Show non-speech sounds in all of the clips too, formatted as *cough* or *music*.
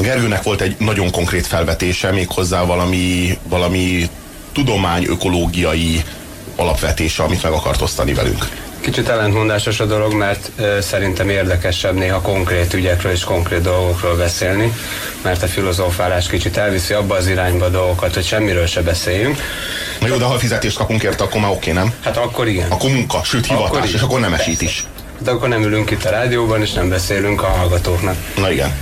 A Gergőnek volt egy nagyon konkrét felvetése, méghozzá valami, valami tudomány, ökológiai alapvetése, amit meg akart osztani velünk. Kicsit ellentmondásos a dolog, mert ö, szerintem érdekesebb néha konkrét ügyekről és konkrét dolgokról beszélni, mert a filozófálás kicsit elviszi abba az irányba a dolgokat, hogy semmiről se beszéljünk. Na jó, de ha fizetést kapunk érte, akkor már oké, nem? Hát akkor igen. Akkor munka, sőt hivatás, Akkor és akkor nem esít is. De akkor nem ülünk itt a rádióban, és nem beszélünk a hallgatóknak. Na igen.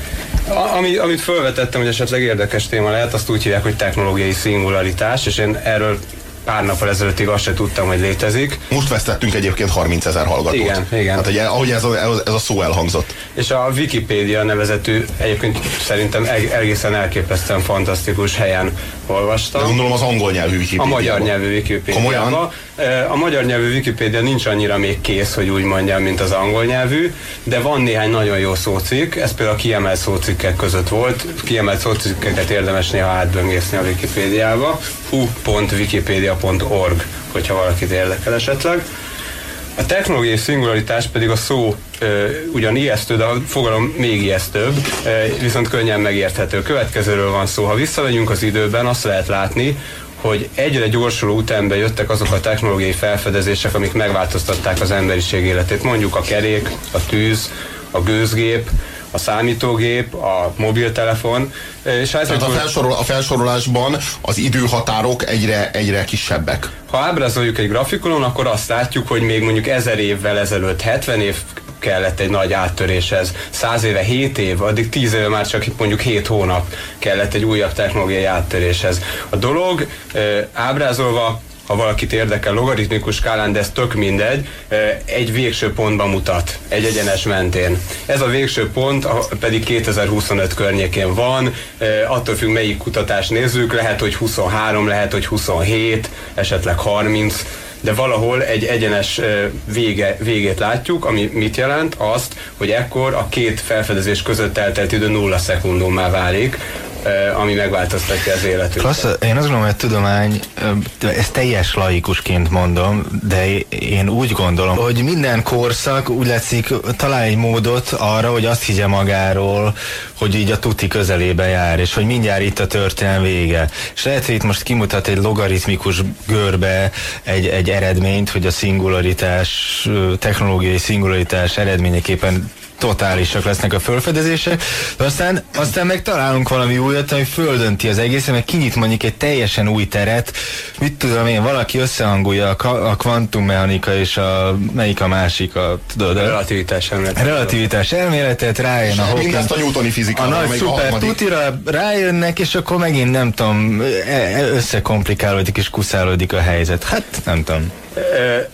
Ami, amit felvetettem, hogy esetleg érdekes téma lehet, azt úgy hívják, hogy technológiai szingularitás, és én erről pár nappal ezelőttig azt se tudtam, hogy létezik. Most vesztettünk egyébként 30 ezer hallgatót. Igen, igen. Hát ugye, ahogy ez a, ez a szó elhangzott. És a Wikipédia nevezetű, egyébként szerintem eg- egészen elképesztően fantasztikus helyen De olvastam. gondolom az angol nyelvű A Wikipédiában. magyar nyelvű Wikipédiában. Komolyan? A magyar nyelvű Wikipédia nincs annyira még kész, hogy úgy mondjam, mint az angol nyelvű, de van néhány nagyon jó szócikk, ez például a kiemelt szócikkek között volt, kiemelt szócikkeket érdemes néha átböngészni a Wikipédiába, hu.wikipedia.org, hogyha valakit érdekel esetleg. A technológiai szingularitás pedig a szó ö, ugyan ijesztő, de a fogalom még ijesztőbb, ö, viszont könnyen megérthető. Következőről van szó. Ha visszamegyünk az időben, azt lehet látni, hogy egyre gyorsuló ütembe jöttek azok a technológiai felfedezések, amik megváltoztatták az emberiség életét. Mondjuk a kerék, a tűz, a gőzgép, a számítógép, a mobiltelefon, és ha Tehát a, ezekből- felsorol, a felsorolásban az időhatárok egyre, egyre kisebbek. Ha ábrázoljuk egy grafikonon, akkor azt látjuk, hogy még mondjuk ezer évvel ezelőtt, 70 év kellett egy nagy áttöréshez, 100 éve 7 év, addig 10 éve már csak mondjuk 7 hónap kellett egy újabb technológiai áttöréshez. A dolog ábrázolva ha valakit érdekel logaritmikus skálán, de ez tök mindegy, egy végső pontba mutat, egy egyenes mentén. Ez a végső pont pedig 2025 környékén van, attól függ melyik kutatást nézzük, lehet, hogy 23, lehet, hogy 27, esetleg 30, de valahol egy egyenes vége, végét látjuk, ami mit jelent? Azt, hogy ekkor a két felfedezés között eltelt idő nulla szekundummá válik, ami megváltoztatja az életünket. Klassz, én azt gondolom, hogy a tudomány, ezt teljes laikusként mondom, de én úgy gondolom, hogy minden korszak úgy látszik talál egy módot arra, hogy azt higgye magáról, hogy így a tuti közelébe jár, és hogy mindjárt itt a történelem vége. És lehet, hogy itt most kimutat egy logaritmikus görbe egy, egy eredményt, hogy a szingularitás, technológiai szingularitás eredményeképpen totálisak lesznek a fölfedezések, de aztán, aztán meg találunk valami újat, ami földönti az egészet, meg kinyit mondjuk egy teljesen új teret, mit tudom én, valaki összehangolja a, a kvantummechanika és a, melyik a másik, a, tudod, a Relativitás emlet. relativitás elméletet, rájön a Hawking Mindezt a newtoni a fizikára, nagy a szuper harmadik. tutira rájönnek, és akkor megint nem tudom, e- e- összekomplikálódik és kuszálódik a helyzet. Hát nem tudom.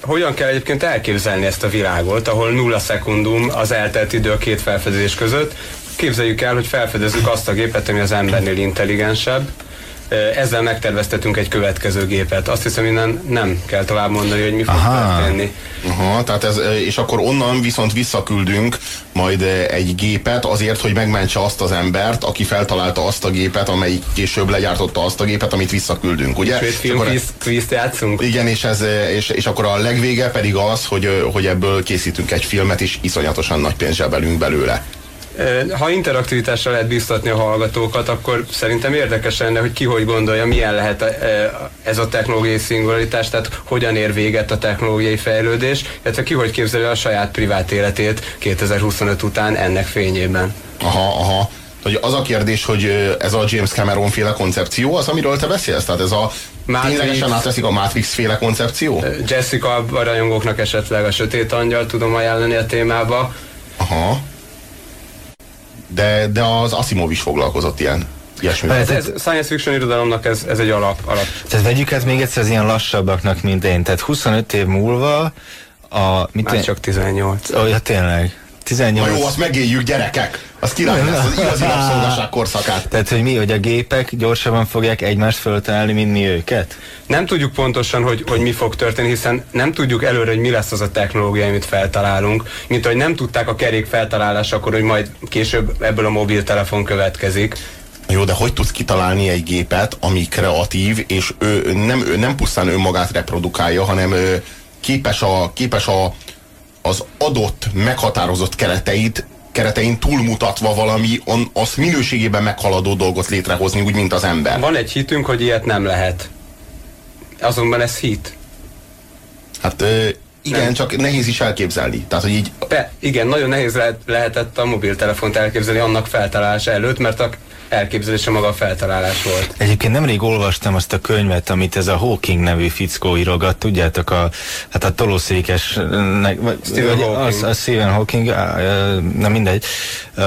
Hogyan kell egyébként elképzelni ezt a világot, ahol nulla szekundum az eltelt idő a két felfedezés között? Képzeljük el, hogy felfedezzük azt a gépet, ami az embernél intelligensebb, ezzel megterveztetünk egy következő gépet. Azt hiszem, innen nem kell tovább mondani, hogy mi fog Aha. történni. Aha, tehát ez, és akkor onnan viszont visszaküldünk majd egy gépet azért, hogy megmentse azt az embert, aki feltalálta azt a gépet, amelyik később legyártotta azt a gépet, amit visszaküldünk, ugye? Sőt, És akkor- film kvízt játszunk. Igen, és, ez, és, és akkor a legvége pedig az, hogy, hogy ebből készítünk egy filmet, és iszonyatosan nagy pénzt zsebelünk belőle. Ha interaktivitásra lehet biztatni a hallgatókat, akkor szerintem érdekes lenne, hogy ki hogy gondolja, milyen lehet ez a technológiai szingularitás, tehát hogyan ér véget a technológiai fejlődés, illetve ki hogy képzeli a saját privát életét 2025 után ennek fényében. Aha, aha. Hogy az a kérdés, hogy ez a James Cameron féle koncepció, az, amiről te beszélsz? Tehát ez a Matrix. ténylegesen átveszik a Matrix féle koncepció? Jessica a rajongóknak esetleg a Sötét Angyal tudom ajánlani a témába. Aha. De, de az Asimov is foglalkozott ilyen. Ilyesmivel. Ez, ez science fiction irodalomnak ez, ez egy alap, alap. Tehát vegyük hát még egyszer az ilyen lassabbaknak, mint én. Tehát 25 év múlva a... Mit Már én- csak 18. Ó, ja, tényleg. 18. Na jó, azt megéljük, gyerekek! Az király lesz, az igazi *laughs* rabszolgaság korszakát. Tehát, hogy mi, hogy a gépek gyorsabban fogják egymást föltalálni, mint mi őket? Nem tudjuk pontosan, hogy, hogy mi fog történni, hiszen nem tudjuk előre, hogy mi lesz az a technológia, amit feltalálunk, mint hogy nem tudták a kerék feltalálásakor, hogy majd később ebből a mobiltelefon következik. Jó, de hogy tudsz kitalálni egy gépet, ami kreatív, és ő nem, ő nem pusztán önmagát reprodukálja, hanem ő képes, a, képes a, az adott, meghatározott kereteit keretein túlmutatva valami on, azt minőségében meghaladó dolgot létrehozni, úgy, mint az ember. Van egy hitünk, hogy ilyet nem lehet. Azonban ez hit. Hát ö, igen, Nem. csak nehéz is elképzelni. Tehát, hogy így Be, igen, nagyon nehéz lehet, lehetett a mobiltelefont elképzelni annak feltalálása előtt, mert a elképzelése maga a feltalálás volt. Egyébként nemrég olvastam azt a könyvet, amit ez a Hawking nevű fickó írogat, tudjátok, a, hát a tolószékes, Stephen Hawking. Az, az Stephen Hawking, nem mindegy,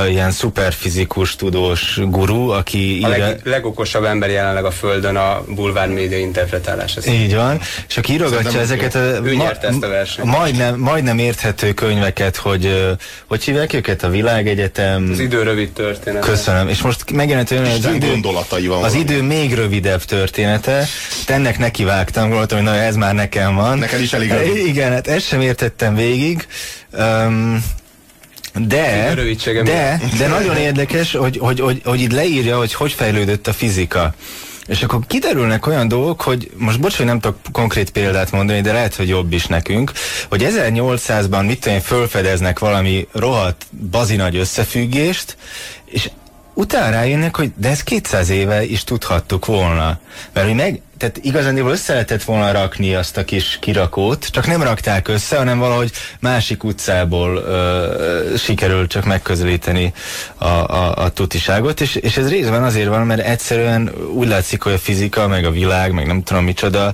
ilyen szuperfizikus, tudós guru, aki A írja, leg, legokosabb ember jelenleg a Földön a bulvár média interpretálása. Így van, és aki írogatja ezeket a ő nyerte ezt a versenyt. majdnem, majdnem érthető könyveket, hogy hogy hívják őket, a Világegyetem, Az idő rövid történet. Köszönöm. És most megjelent hogy az idő, gondolatai van az valami. idő még rövidebb története. Ennek nekivágtam, gondoltam, hogy na ez már nekem van. Neked is elég rövid. Igen, hát ezt sem értettem végig. Um, de, de, de nagyon érdekes, hogy, hogy, hogy, hogy itt leírja, hogy hogy fejlődött a fizika. És akkor kiderülnek olyan dolgok, hogy most bocs, hogy nem tudok konkrét példát mondani, de lehet, hogy jobb is nekünk, hogy 1800-ban mit tudom én, fölfedeznek valami rohadt bazinagy összefüggést, és utána rájönnek, hogy de ezt 200 éve is tudhattuk volna. Mert hogy meg, tehát igazán össze lehetett volna rakni azt a kis kirakót, csak nem rakták össze, hanem valahogy másik utcából ö, sikerült csak megközelíteni a, a, a tutiságot, és, és ez részben azért van, mert egyszerűen úgy látszik, hogy a fizika, meg a világ, meg nem tudom micsoda,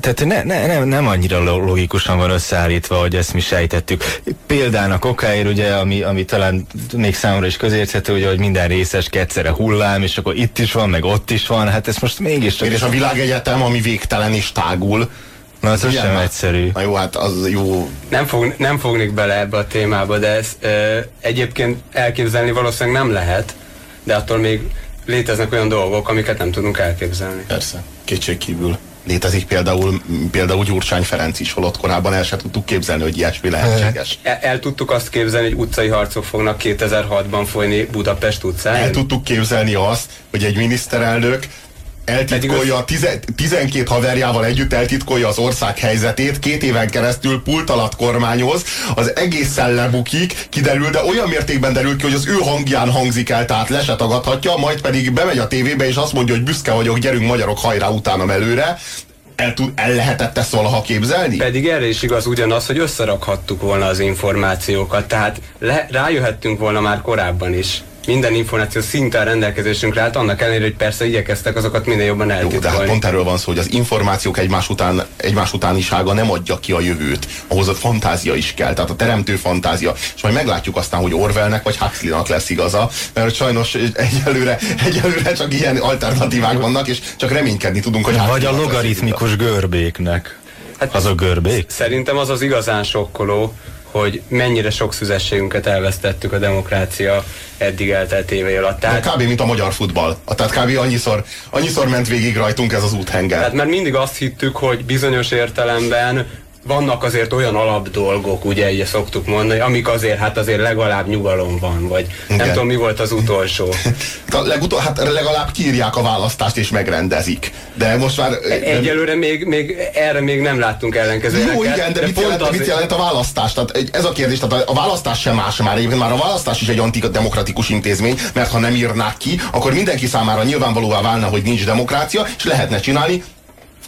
tehát ne, ne, nem, nem annyira lo- logikusan van összeállítva, hogy ezt mi sejtettük. Példának okáért, ugye, ami, ami talán még számomra is közérthető, ugye, hogy minden részes egyszerre hullám, és akkor itt is van, meg ott is van, hát ez most mégiscsak... és a világegyetem, ami végtelen és tágul. Na, az Ilyen sem már- egyszerű. Na jó, hát az jó. Nem, fog, nem fognék bele ebbe a témába, de ez ö, egyébként elképzelni valószínűleg nem lehet, de attól még léteznek olyan dolgok, amiket nem tudunk elképzelni. Persze, kétségkívül. Létezik például, például Gyurcsány Ferenc is, holott korábban el se tudtuk képzelni, hogy ilyesmi lehetséges. El, el tudtuk azt képzelni, hogy utcai harcok fognak 2006-ban folyni Budapest utcán. El tudtuk képzelni azt, hogy egy miniszterelnök eltitkolja, a tize, 12 haverjával együtt eltitkolja az ország helyzetét, két éven keresztül pult alatt kormányoz, az egészen lebukik, kiderül, de olyan mértékben derül ki, hogy az ő hangján hangzik el, tehát le se tagadhatja, majd pedig bemegy a tévébe és azt mondja, hogy büszke vagyok, gyerünk magyarok, hajrá utánam előre. El, tud, el lehetett ezt valaha képzelni? Pedig erre is igaz ugyanaz, hogy összerakhattuk volna az információkat, tehát le, rájöhettünk volna már korábban is. Minden információ szinte a rendelkezésünkre állt, annak ellenére, hogy persze igyekeztek azokat minél jobban Jó, de hát eltitkolni. pont erről van szó, hogy az információk egymás, után, egymás utánisága nem adja ki a jövőt. Ahhoz a fantázia is kell, tehát a teremtő fantázia. És majd meglátjuk aztán, hogy Orwellnek vagy Huxleynak lesz igaza, mert sajnos egyelőre, egyelőre csak ilyen alternatívák vannak, és csak reménykedni tudunk, hogy Vagy a logaritmikus görbéknek. Hát- Azok görbék? Szerintem az az igazán sokkoló, hogy mennyire sok szüzességünket elvesztettük a demokrácia eddig eltelt évei alatt. Tehát, Kb. mint a magyar futball. Tehát kb. annyiszor, annyiszor ment végig rajtunk ez az úthenger. tehát mert mindig azt hittük, hogy bizonyos értelemben vannak azért olyan alapdolgok, ugye így szoktuk mondani, amik azért, hát azért legalább nyugalom van, vagy nem Igen. tudom mi volt az utolsó. *laughs* A legutol, hát legalább kírják a választást és megrendezik. De most már... Egyelőre még, még erre még nem láttunk ellenkező Jó, igen, de, mit, pont jelent, mit azért- jelent a választás? Tehát ez a kérdés, tehát a- a választás sem más már egyébként már a választás is egy antidemokratikus intézmény, mert ha nem írnák ki, akkor mindenki számára nyilvánvalóvá válna, hogy nincs demokrácia, és lehetne csinálni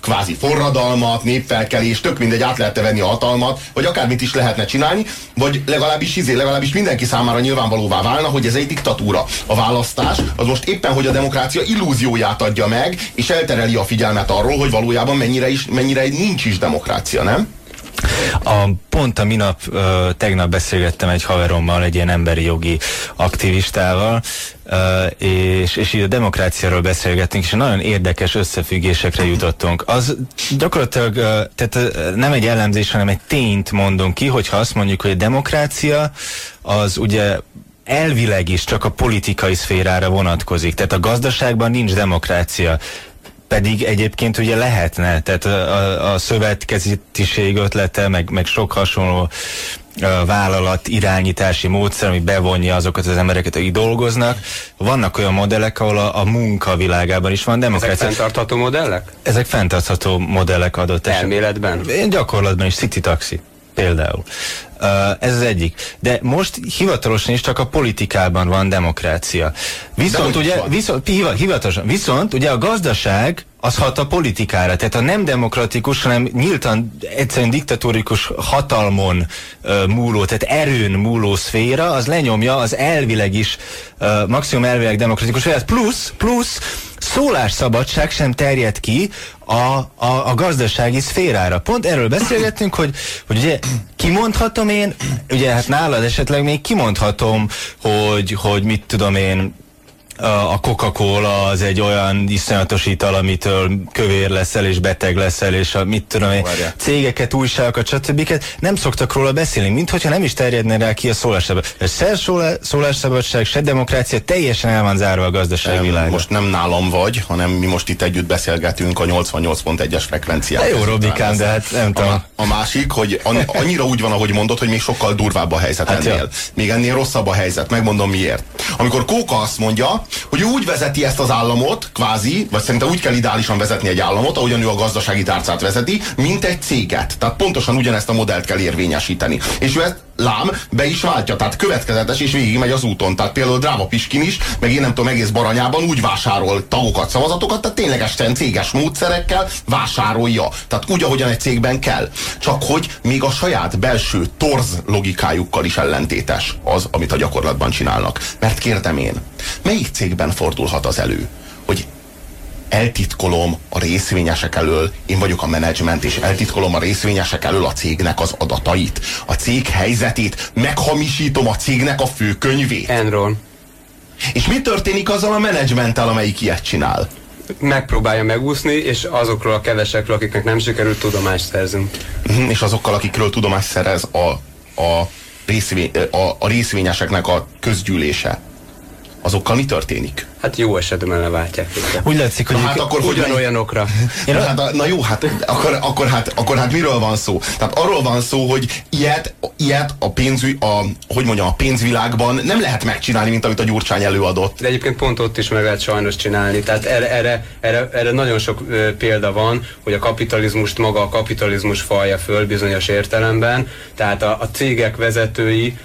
kvázi forradalmat, népfelkelés, tök mindegy, át lehetne venni a hatalmat, vagy akármit is lehetne csinálni, vagy legalábbis izé, legalábbis mindenki számára nyilvánvalóvá válna, hogy ez egy diktatúra. A választás az most éppen, hogy a demokrácia illúzióját adja meg, és eltereli a figyelmet arról, hogy valójában mennyire, is, mennyire nincs is demokrácia, nem? A, pont a minap, ö, tegnap beszélgettem egy haverommal, egy ilyen emberi jogi aktivistával, ö, és, és így a demokráciáról beszélgettünk, és nagyon érdekes összefüggésekre jutottunk. Az gyakorlatilag, ö, tehát nem egy ellenzés, hanem egy tényt mondunk ki, hogyha azt mondjuk, hogy a demokrácia az ugye elvileg is csak a politikai szférára vonatkozik. Tehát a gazdaságban nincs demokrácia pedig egyébként ugye lehetne, tehát a, a, szövetkezetiség ötlete, meg, meg sok hasonló vállalat irányítási módszer, ami bevonja azokat az embereket, akik dolgoznak. Vannak olyan modellek, ahol a, a munka világában is van Ezek demokrácia. fenntartható modellek? Ezek fenntartható modellek adott esetben. Elméletben? Én gyakorlatban is City Taxi. Például. Ez az egyik. De most hivatalosan is csak a politikában van demokrácia. Viszont ugye, viszont, hivatalosan, viszont ugye a gazdaság az hat a politikára. Tehát a nem demokratikus, hanem nyíltan egyszerűen diktatórikus hatalmon uh, múló, tehát erőn múló szféra, az lenyomja az elvileg is, uh, maximum elvileg demokratikus. Plusz, plusz szólásszabadság sem terjed ki a, a, a gazdasági szférára. Pont erről beszélgettünk, hogy, hogy ugye kimondhatom én, ugye hát nálad esetleg még kimondhatom, hogy, hogy mit tudom én, a Coca-Cola az egy olyan iszonyatos ital, amitől kövér leszel és beteg leszel, és a mit tudom én, cégeket, újságokat, stb. nem szoktak róla beszélni, mint hogyha nem is terjedne rá ki a szólásszabadság. Se szólásszabadság, se demokrácia, teljesen el van zárva a gazdasági világ. Most nem nálam vagy, hanem mi most itt együtt beszélgetünk a 88.1-es frekvencián. Jó, Robikám, de hát nem tudom. A, a másik, hogy annyira úgy van, ahogy mondod, hogy még sokkal durvább a helyzet hát ennél. Jó. Még ennél rosszabb a helyzet. Megmondom miért. Amikor Kóka azt mondja, hogy ő úgy vezeti ezt az államot, kvázi, vagy szerintem úgy kell ideálisan vezetni egy államot, ahogyan ő a gazdasági tárcát vezeti, mint egy céget. Tehát pontosan ugyanezt a modellt kell érvényesíteni. És ő ezt lám be is váltja, tehát következetes és végigmegy az úton. Tehát például Dráva Piskin is, meg én nem tudom, egész Baranyában úgy vásárol tagokat, szavazatokat, tehát ténylegesen céges módszerekkel vásárolja. Tehát úgy, ahogyan egy cégben kell. Csak hogy még a saját belső torz logikájukkal is ellentétes az, amit a gyakorlatban csinálnak. Mert kérdem én, melyik cégben fordulhat az elő, hogy eltitkolom a részvényesek elől, én vagyok a menedzsment, és eltitkolom a részvényesek elől a cégnek az adatait, a cég helyzetét, meghamisítom a cégnek a főkönyvét. Enron. És mi történik azzal a menedzsmenttel, amelyik ilyet csinál? megpróbálja megúszni, és azokról a kevesekről, akiknek nem sikerült, tudomást szerzünk. Uh-huh, és azokkal, akikről tudomást szerez a, a, részvény, a, a részvényeseknek a közgyűlése azokkal mi történik? Hát jó esetben leváltják. Úgy látszik, hogy na, hát akkor ugyanolyanokra. Na, hát, na jó, hát akkor, akkor, hát akkor hát miről van szó? Tehát arról van szó, hogy ilyet, ilyet a, pénzű, a, hogy mondjam, a pénzvilágban nem lehet megcsinálni, mint amit a Gyurcsány előadott. De egyébként pont ott is meg lehet sajnos csinálni. Tehát erre, erre, erre, erre nagyon sok ö, példa van, hogy a kapitalizmust maga a kapitalizmus falja föl bizonyos értelemben. Tehát a, a cégek vezetői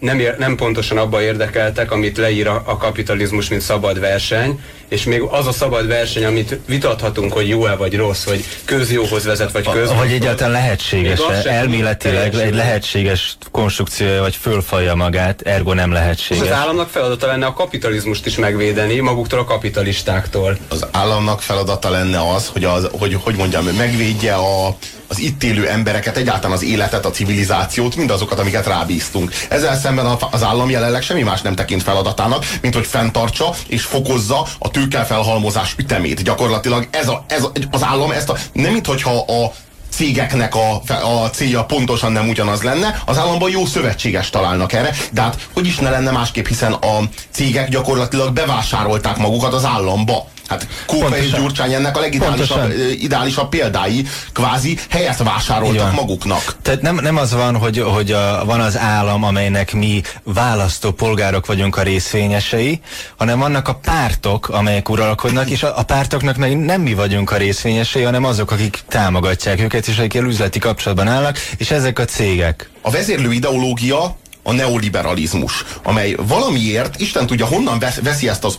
nem, ér, nem pontosan abba érdekeltek, amit leír a, a kapitalizmus, mint szabad verseny, és még az a szabad verseny, amit vitathatunk, hogy jó-e vagy rossz, vagy közjóhoz vezet, vagy köz. Vagy egyáltalán lehetséges -e, elméletileg egy lehetséges konstrukciója, vagy fölfalja magát, ergo nem lehetséges. Az államnak feladata lenne a kapitalizmust is megvédeni maguktól a kapitalistáktól. Az államnak feladata lenne az, hogy, az, hogy, hogy mondjam, megvédje a, az itt élő embereket, egyáltalán az életet, a civilizációt, mindazokat, amiket rábíztunk. Ezzel szemben az állam jelenleg semmi más nem tekint feladatának, mint hogy fenntartsa és fokozza a tőkefelhalmozás ütemét. Gyakorlatilag ez, a, ez a, az állam ezt a, nem mintha a cégeknek a, a célja pontosan nem ugyanaz lenne, az államban jó szövetséges találnak erre, de hát hogy is ne lenne másképp, hiszen a cégek gyakorlatilag bevásárolták magukat az államba. Hát Kóka és Gyurcsány ennek a legideálisabb ideálisabb példái, kvázi helyet vásároltak maguknak. Tehát nem, nem az van, hogy, hogy a, van az állam, amelynek mi választó polgárok vagyunk a részvényesei, hanem vannak a pártok, amelyek uralkodnak, és a, a pártoknak meg nem mi vagyunk a részvényesei, hanem azok, akik támogatják őket, és akik üzleti kapcsolatban állnak, és ezek a cégek. A vezérlő ideológia a neoliberalizmus, amely valamiért, Isten tudja, honnan veszi ezt az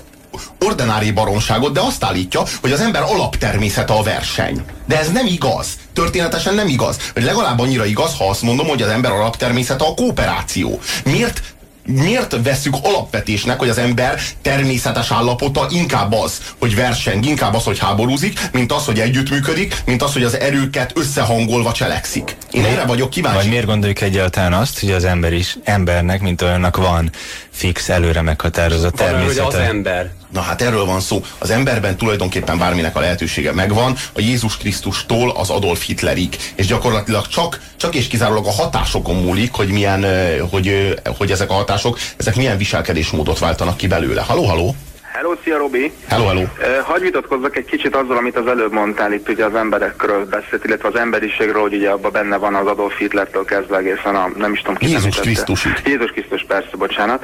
ordinári baromságot, de azt állítja, hogy az ember alaptermészete a verseny. De ez nem igaz. Történetesen nem igaz. Vagy legalább annyira igaz, ha azt mondom, hogy az ember alaptermészete a kooperáció. Miért miért veszük alapvetésnek, hogy az ember természetes állapota inkább az, hogy verseng, inkább az, hogy háborúzik, mint az, hogy együttműködik, mint az, hogy az erőket összehangolva cselekszik. Én erre vagyok kíváncsi. Vagy miért gondoljuk egyáltalán azt, hogy az ember is embernek, mint olyannak van fix, előre meghatározott természete? Hogy az ember. Na hát erről van szó. Az emberben tulajdonképpen bárminek a lehetősége megvan, a Jézus Krisztustól az Adolf Hitlerig, és gyakorlatilag csak, csak és kizárólag a hatásokon múlik, hogy milyen, hogy, hogy ezek a hatások, ezek milyen viselkedésmódot váltanak ki belőle. Haló, haló? Hello, szia Robi! Hello, hello. Hagy vitatkozzak egy kicsit azzal, amit az előbb mondtál itt ugye az emberekről beszélt, illetve az emberiségről, hogy ugye abban benne van az Adolf Hitlertől kezdve egészen a, nem is tudom ki Jézus. Krisztusig. Jézus Krisztus, persze, bocsánat.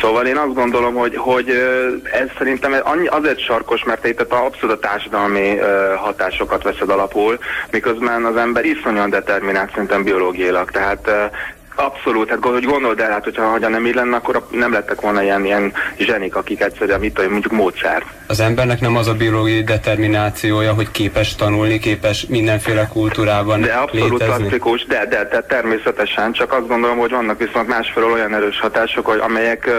Szóval én azt gondolom, hogy, hogy ez szerintem annyi, azért sarkos, mert itt a abszolút társadalmi ö, hatásokat veszed alapul, miközben az ember iszonyan determinált szerintem biológiailag. Tehát Abszolút, hát hogy gondold el, hát hogyha, hogyha nem így lenne, akkor nem lettek volna ilyen, ilyen zsenik, akik egyszerűen, mit tudom, mondjuk módszer. Az embernek nem az a biológiai determinációja, hogy képes tanulni, képes mindenféle kultúrában De abszolút létezni. klasszikus, de, de, de természetesen, csak azt gondolom, hogy vannak viszont másfelől olyan erős hatások, hogy amelyek,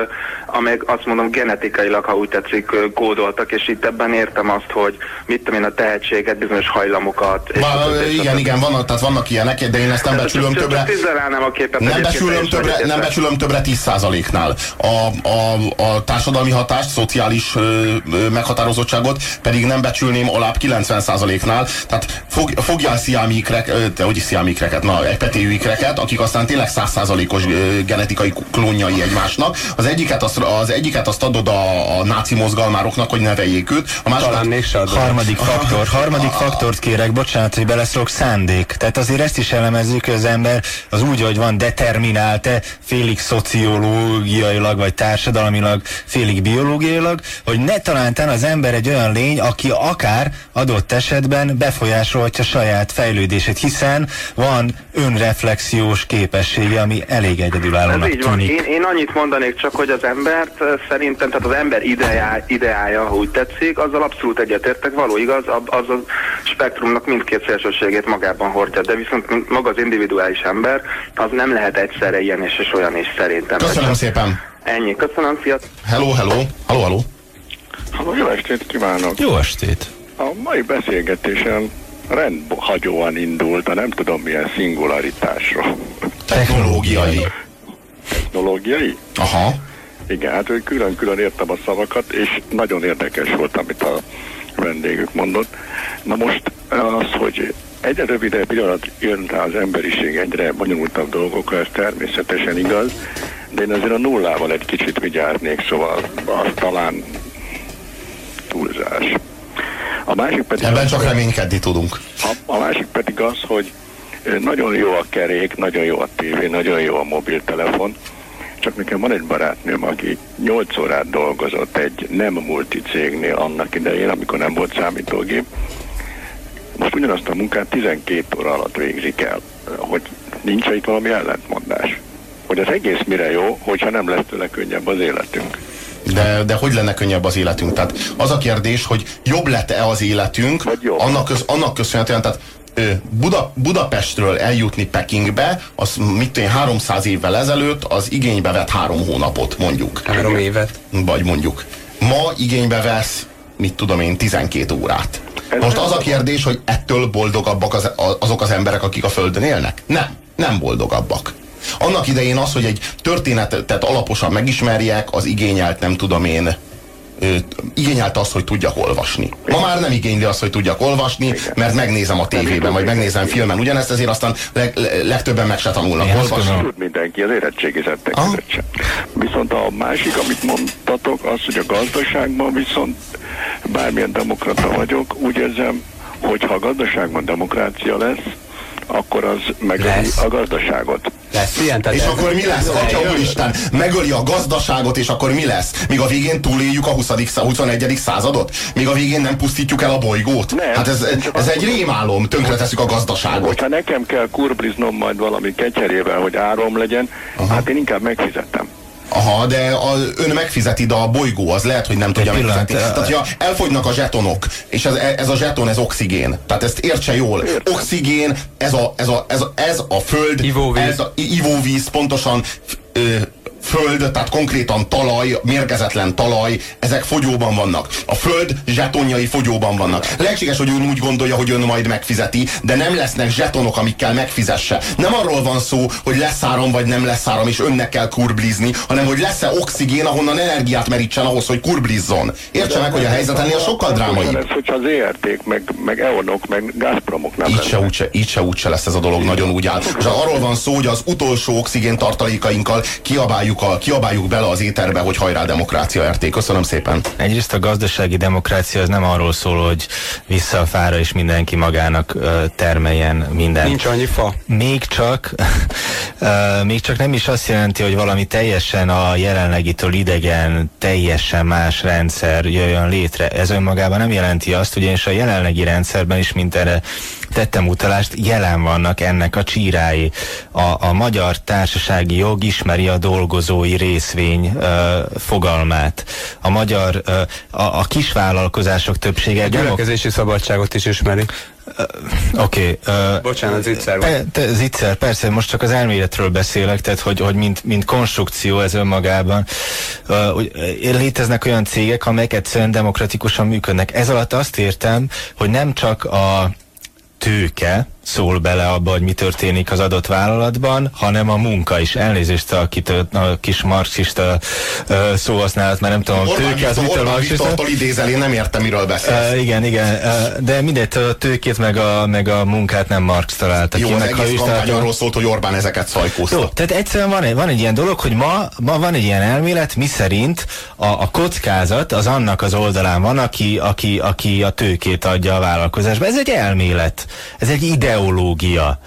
amelyek azt mondom genetikailag, ha úgy tetszik, kódoltak, és itt ebben értem azt, hogy mit tudom én, a tehetséget, bizonyos hajlamokat. stb. és igen, stb. igen, vannak, tehát vannak ilyenek, de én ezt nem Csak- becsülöm csak- többre. tüzelelnem a képet. Nem becsülöm, többre, nem becsülöm többre 10%-nál. A, a, a társadalmi hatást, szociális ö, ö, meghatározottságot pedig nem becsülném alább 90%-nál. Tehát fog, fogjál sziámikrek, ö, te hogy is sziámikreket, na, egy petéjű ikreket, akik aztán tényleg 100%-os ö, genetikai klónjai egymásnak. Az egyiket azt, az egyiket azt adod a, a náci mozgalmároknak, hogy neveljék őt. A másikat, Talán még se adom. Harmadik faktor, harmadik faktort kérek, bocsánat, hogy beleszólok, szándék. Tehát azért ezt is elemezzük, hogy az ember az úgy, hogy van determinált-e, félig szociológiailag, vagy társadalmilag, félig biológiailag, hogy ne talántán az ember egy olyan lény, aki akár adott esetben befolyásolhatja saját fejlődését, hiszen van önreflexiós képessége, ami elég Ez egyedülállónak így van. tűnik. Én, én annyit mondanék csak, hogy az embert szerintem, tehát az ember ideá, ideája, ha úgy tetszik, azzal abszolút egyetértek, való igaz, az a spektrumnak mindkét szélsőségét magában hordja, de viszont maga az individuális ember, az nem lehet egyszerre ilyen és, és olyan is szerintem. Köszönöm szépen. Ennyi, köszönöm, fiat. Hello, hello. Hello, hello. Halló, jó estét kívánok! Jó estét! A mai beszélgetésen rendhagyóan indult, a nem tudom milyen szingularitásról. Technológiai. Technológiai? Aha. Igen, hát hogy külön-külön értem a szavakat, és nagyon érdekes volt, amit a vendégük mondott. Na most az, hogy egyre rövidebb pillanat jön rá az emberiség egyre bonyolultabb dolgokra, ez természetesen igaz, de én azért a nullával egy kicsit vigyáznék, szóval az talán túlzás. A másik pedig Ebben az, csak reménykedni tudunk. a, a másik pedig az, hogy nagyon jó a kerék, nagyon jó a tévé, nagyon jó a mobiltelefon, csak nekem van egy barátnőm, aki 8 órát dolgozott egy nem multicégnél annak idején, amikor nem volt számítógép. Most ugyanazt a munkát 12 óra alatt végzik el, hogy nincs itt valami ellentmondás. Hogy az egész mire jó, hogyha nem lesz tőle könnyebb az életünk. De, de hogy lenne könnyebb az életünk? Tehát az a kérdés, hogy jobb lett-e az életünk, Vagy jobb. annak, köz, annak köszönhetően, tehát Buda, Budapestről eljutni Pekingbe, az mit tudom, én, 300 évvel ezelőtt az igénybe vett három hónapot, mondjuk. Három évet. Vagy mondjuk. Ma igénybe vesz, mit tudom én, 12 órát. Most az a kérdés, hogy ettől boldogabbak az, azok az emberek, akik a Földön élnek? Nem, nem boldogabbak. Annak idején az, hogy egy történetet alaposan megismerjek, az igényelt, nem tudom én, igényelte azt, hogy tudjak olvasni. Ma már nem igényli azt, hogy tudjak olvasni, mert megnézem a tévében, vagy megnézem filmen. Ugyanezt ezért aztán leg, le- legtöbben meg se tanulnak Én olvasni. Tud mindenki, az érettségizettek Aha. között sem. Viszont a másik, amit mondtatok, az, hogy a gazdaságban viszont bármilyen demokrata vagyok, úgy érzem, hogy ha a gazdaságban demokrácia lesz, akkor az megöli a gazdaságot. Lesz ilyen? Tehát És akkor mi lesz? Atya úristen, megöli a gazdaságot, és akkor mi lesz? Míg a végén túléljük a 20. szá- 21. századot? Míg a végén nem pusztítjuk el a bolygót? Nem. Hát ez, ez egy rémálom, tönkreteszük a gazdaságot. Hogyha nekem kell kurbliznom majd valami kecserével, hogy árom legyen, Aha. hát én inkább megfizettem. Aha, de a, ön megfizeti, de a bolygó az lehet, hogy nem tudja pillanat, megfizetni. eh, Tehát, hogyha elfogynak a zsetonok, és ez, ez a zseton, ez oxigén. Tehát ezt értse jól. Oxigén, ez a, ez a, ez a, ez a föld, Ivóvíz. ez a ivóvíz, pontosan ö, föld, tehát konkrétan talaj, mérgezetlen talaj, ezek fogyóban vannak. A föld zsetonjai fogyóban vannak. Lehetséges, hogy ön úgy gondolja, hogy ön majd megfizeti, de nem lesznek zsetonok, amikkel megfizesse. Nem arról van szó, hogy lesz áram vagy nem lesz áram, és önnek kell kurblizni, hanem hogy lesz-e oxigén, ahonnan energiát merítsen ahhoz, hogy kurblizzon. Értse meg, hogy a helyzet ennél sokkal drámaibb. Ez, hogyha az ERT-k, meg, meg EON-ok, meg Gazpromok nem Így se, úgyse, így se úgyse lesz ez a dolog, nagyon úgy áll. És arról van szó, hogy az utolsó oxigén tartalékainkkal kiabáljuk kiabáljuk, a, kiabáljuk bele az éterbe, hogy hajrá demokrácia RT. Köszönöm szépen. Egyrészt a gazdasági demokrácia az nem arról szól, hogy vissza a fára és mindenki magának ö, termeljen mindent. Nincs annyi fa. Még csak, *laughs* ö, még csak nem is azt jelenti, hogy valami teljesen a jelenlegitől idegen, teljesen más rendszer jöjjön létre. Ez önmagában nem jelenti azt, ugyanis a jelenlegi rendszerben is, mint erre tettem utalást, jelen vannak ennek a csírái. A, a magyar társasági jog ismeri a dolgozói részvény ö, fogalmát. A magyar, ö, a, a kisvállalkozások többsége... A gyülekezési szabadságot is ismeri. Oké. Okay, uh, Bocsánat, zicser pe, te, zicser, persze, most csak az elméletről beszélek, tehát hogy, hogy mint, mint konstrukció ez önmagában. Uh, léteznek olyan cégek, amelyek egyszerűen demokratikusan működnek. Ez alatt azt értem, hogy nem csak a tőke szól bele abba, hogy mi történik az adott vállalatban, hanem a munka is. Elnézést a, kitő, a kis marxista uh, szóhasználat, mert nem tudom, a tőke az mitől marxista. idézel, én nem értem, miről beszélsz. Uh, igen, igen, uh, de mindegy, a tőkét meg a, meg a munkát nem Marx találta Jó, ki. az meg, egész kampány arról szólt, hogy Orbán ezeket szajkózta. Jó, tehát egyszerűen van egy, van egy ilyen dolog, hogy ma, ma van egy ilyen elmélet, mi szerint a, a kockázat az annak az oldalán van, aki, aki, aki a tőkét adja a vállalkozásba. Ez egy elmélet, ez egy ideológia.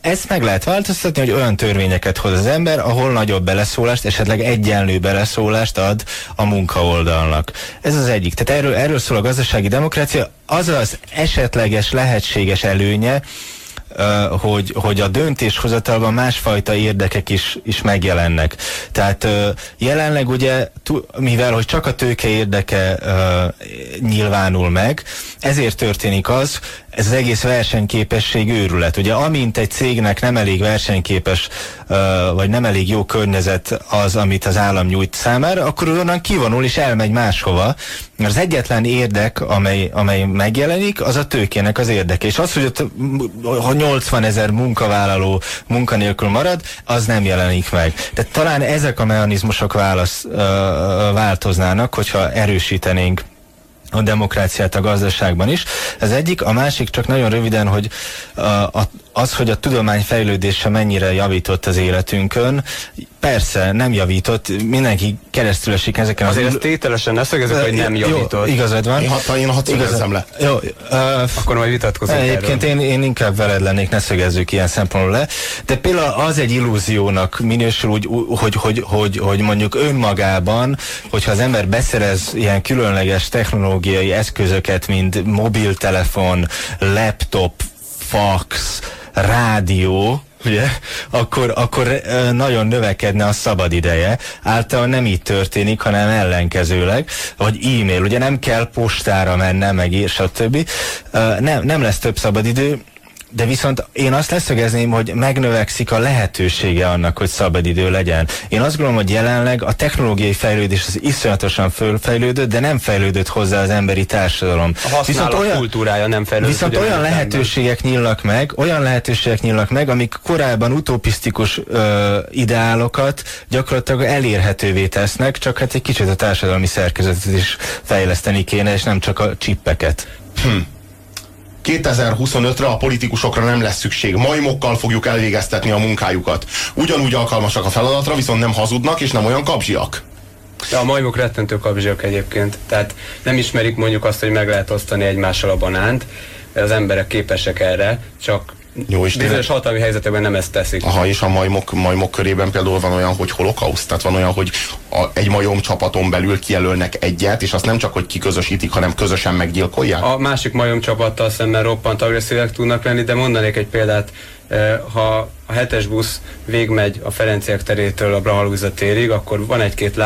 Ezt meg lehet változtatni, hogy olyan törvényeket hoz az ember, ahol nagyobb beleszólást, esetleg egyenlő beleszólást ad a munkaoldalnak. Ez az egyik. Tehát erről, erről szól a gazdasági demokrácia. Az az esetleges, lehetséges előnye, hogy, hogy a döntéshozatalban másfajta érdekek is, is megjelennek. Tehát jelenleg ugye, mivel hogy csak a tőke érdeke nyilvánul meg, ezért történik az, ez az egész versenyképesség őrület. Ugye amint egy cégnek nem elég versenyképes, vagy nem elég jó környezet az, amit az állam nyújt számára, akkor onnan kivonul és elmegy máshova. Mert az egyetlen érdek, amely, amely megjelenik, az a tőkének az érdeke. És az, hogy ott ha 80 ezer munkavállaló munkanélkül marad, az nem jelenik meg. Tehát talán ezek a mechanizmusok válasz, változnának, hogyha erősítenénk a demokráciát a gazdaságban is. Ez egyik, a másik csak nagyon röviden, hogy a, a, az, hogy a tudomány fejlődése mennyire javított az életünkön, persze nem javított, mindenki keresztül esik ezeken Azért az... Azért tételesen ne szögezzük, hogy nem javított. Jó, igazad van. Én hat, én hat igazad, le. Jó, uh, Akkor majd vitatkozunk Egyébként én, én inkább veled lennék, ne szögezzük ilyen szempontból le. De például az egy illúziónak minősül, úgy, hogy, hogy, hogy, hogy mondjuk önmagában, hogyha az ember beszerez ilyen különleges technológiai eszközöket, mint mobiltelefon, laptop, fax, rádió, ugye, akkor, akkor nagyon növekedne a szabad ideje. Általában nem így történik, hanem ellenkezőleg, vagy e-mail, ugye nem kell postára mennem, meg stb. Nem, nem lesz több szabad idő, de viszont én azt leszögezném, hogy megnövekszik a lehetősége annak, hogy szabadidő legyen. Én azt gondolom, hogy jelenleg a technológiai fejlődés az iszonyatosan fölfejlődött, de nem fejlődött hozzá az emberi társadalom. A viszont olyan, kultúrája nem fejlődött. Viszont olyan lehetőségek nyílnak meg, olyan lehetőségek nyílnak meg, amik korábban utopisztikus ö, ideálokat gyakorlatilag elérhetővé tesznek, csak hát egy kicsit a társadalmi szerkezetet is fejleszteni kéne, és nem csak a csippeket. Hm. 2025-re a politikusokra nem lesz szükség. Majmokkal fogjuk elvégeztetni a munkájukat. Ugyanúgy alkalmasak a feladatra, viszont nem hazudnak és nem olyan kapzsiak. De a majmok rettentő kapzsiak egyébként. Tehát nem ismerik mondjuk azt, hogy meg lehet osztani egymással a banánt. Az emberek képesek erre, csak jó, és Bizonyos hatalmi helyzetekben nem ezt teszik. Aha, és a majmok, majmok körében például van olyan, hogy holokauszt, tehát van olyan, hogy a, egy majom csapaton belül kijelölnek egyet, és azt nem csak, hogy kiközösítik, hanem közösen meggyilkolják? A másik majom csapattal szemben roppant agresszívek tudnak lenni, de mondanék egy példát, eh, ha a hetes busz végmegy a Ferenciek terétől a Brahalúza térig, akkor van egy-két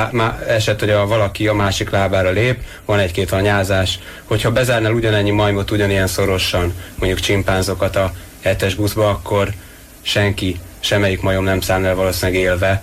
eset, hogy a valaki a másik lábára lép, van egy-két anyázás. Hogyha bezárnál ugyanennyi majmot ugyanilyen szorosan, mondjuk csimpánzokat a hetes buszba, akkor senki, semmelyik majom nem szállna el valószínűleg élve,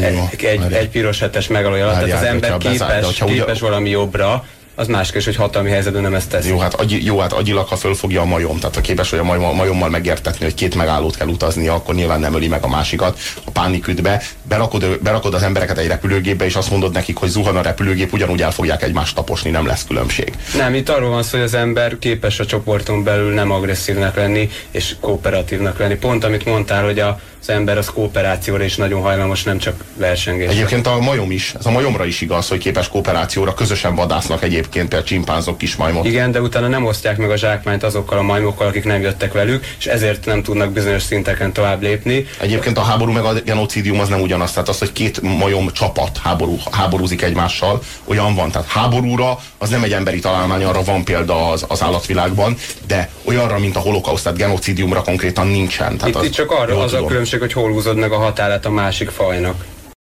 egy, egy, egy piros hetes megalója alatt, tehát az ember képes, képes valami jobbra, az más kérdés, hogy hatalmi helyzetben nem ezt teszi. Jó, hát, agy, jó, hát agyilag, ha fölfogja a majom, tehát ha képes, hogy a majom, majommal megértetni, hogy két megállót kell utaznia, akkor nyilván nem öli meg a másikat. A pánikütbe berakod, berakod az embereket egy repülőgépbe, és azt mondod nekik, hogy zuhan a repülőgép, ugyanúgy el fogják egymást taposni, nem lesz különbség. Nem, itt arról van szó, hogy az ember képes a csoporton belül nem agresszívnak lenni, és kooperatívnak lenni. Pont amit mondtál, hogy a az ember az kooperációra is nagyon hajlamos, nem csak versengésre. Egyébként a majom is, ez a majomra is igaz, hogy képes kooperációra, közösen vadásznak egyébként például csimpánzok kis majmot. Igen, de utána nem osztják meg a zsákmányt azokkal a majmokkal, akik nem jöttek velük, és ezért nem tudnak bizonyos szinteken tovább lépni. Egyébként a háború meg a genocidium az nem ugyanaz, tehát az, hogy két majom csapat háború, háborúzik egymással, olyan van. Tehát háborúra az nem egy emberi találmány, arra van példa az, az állatvilágban, de olyanra, mint a holokauszt, tehát genocidiumra konkrétan nincsen. Tehát Itt, az, itt csak arra az a tudom. Különbség, hogy hol húzod meg a határát a másik fajnak.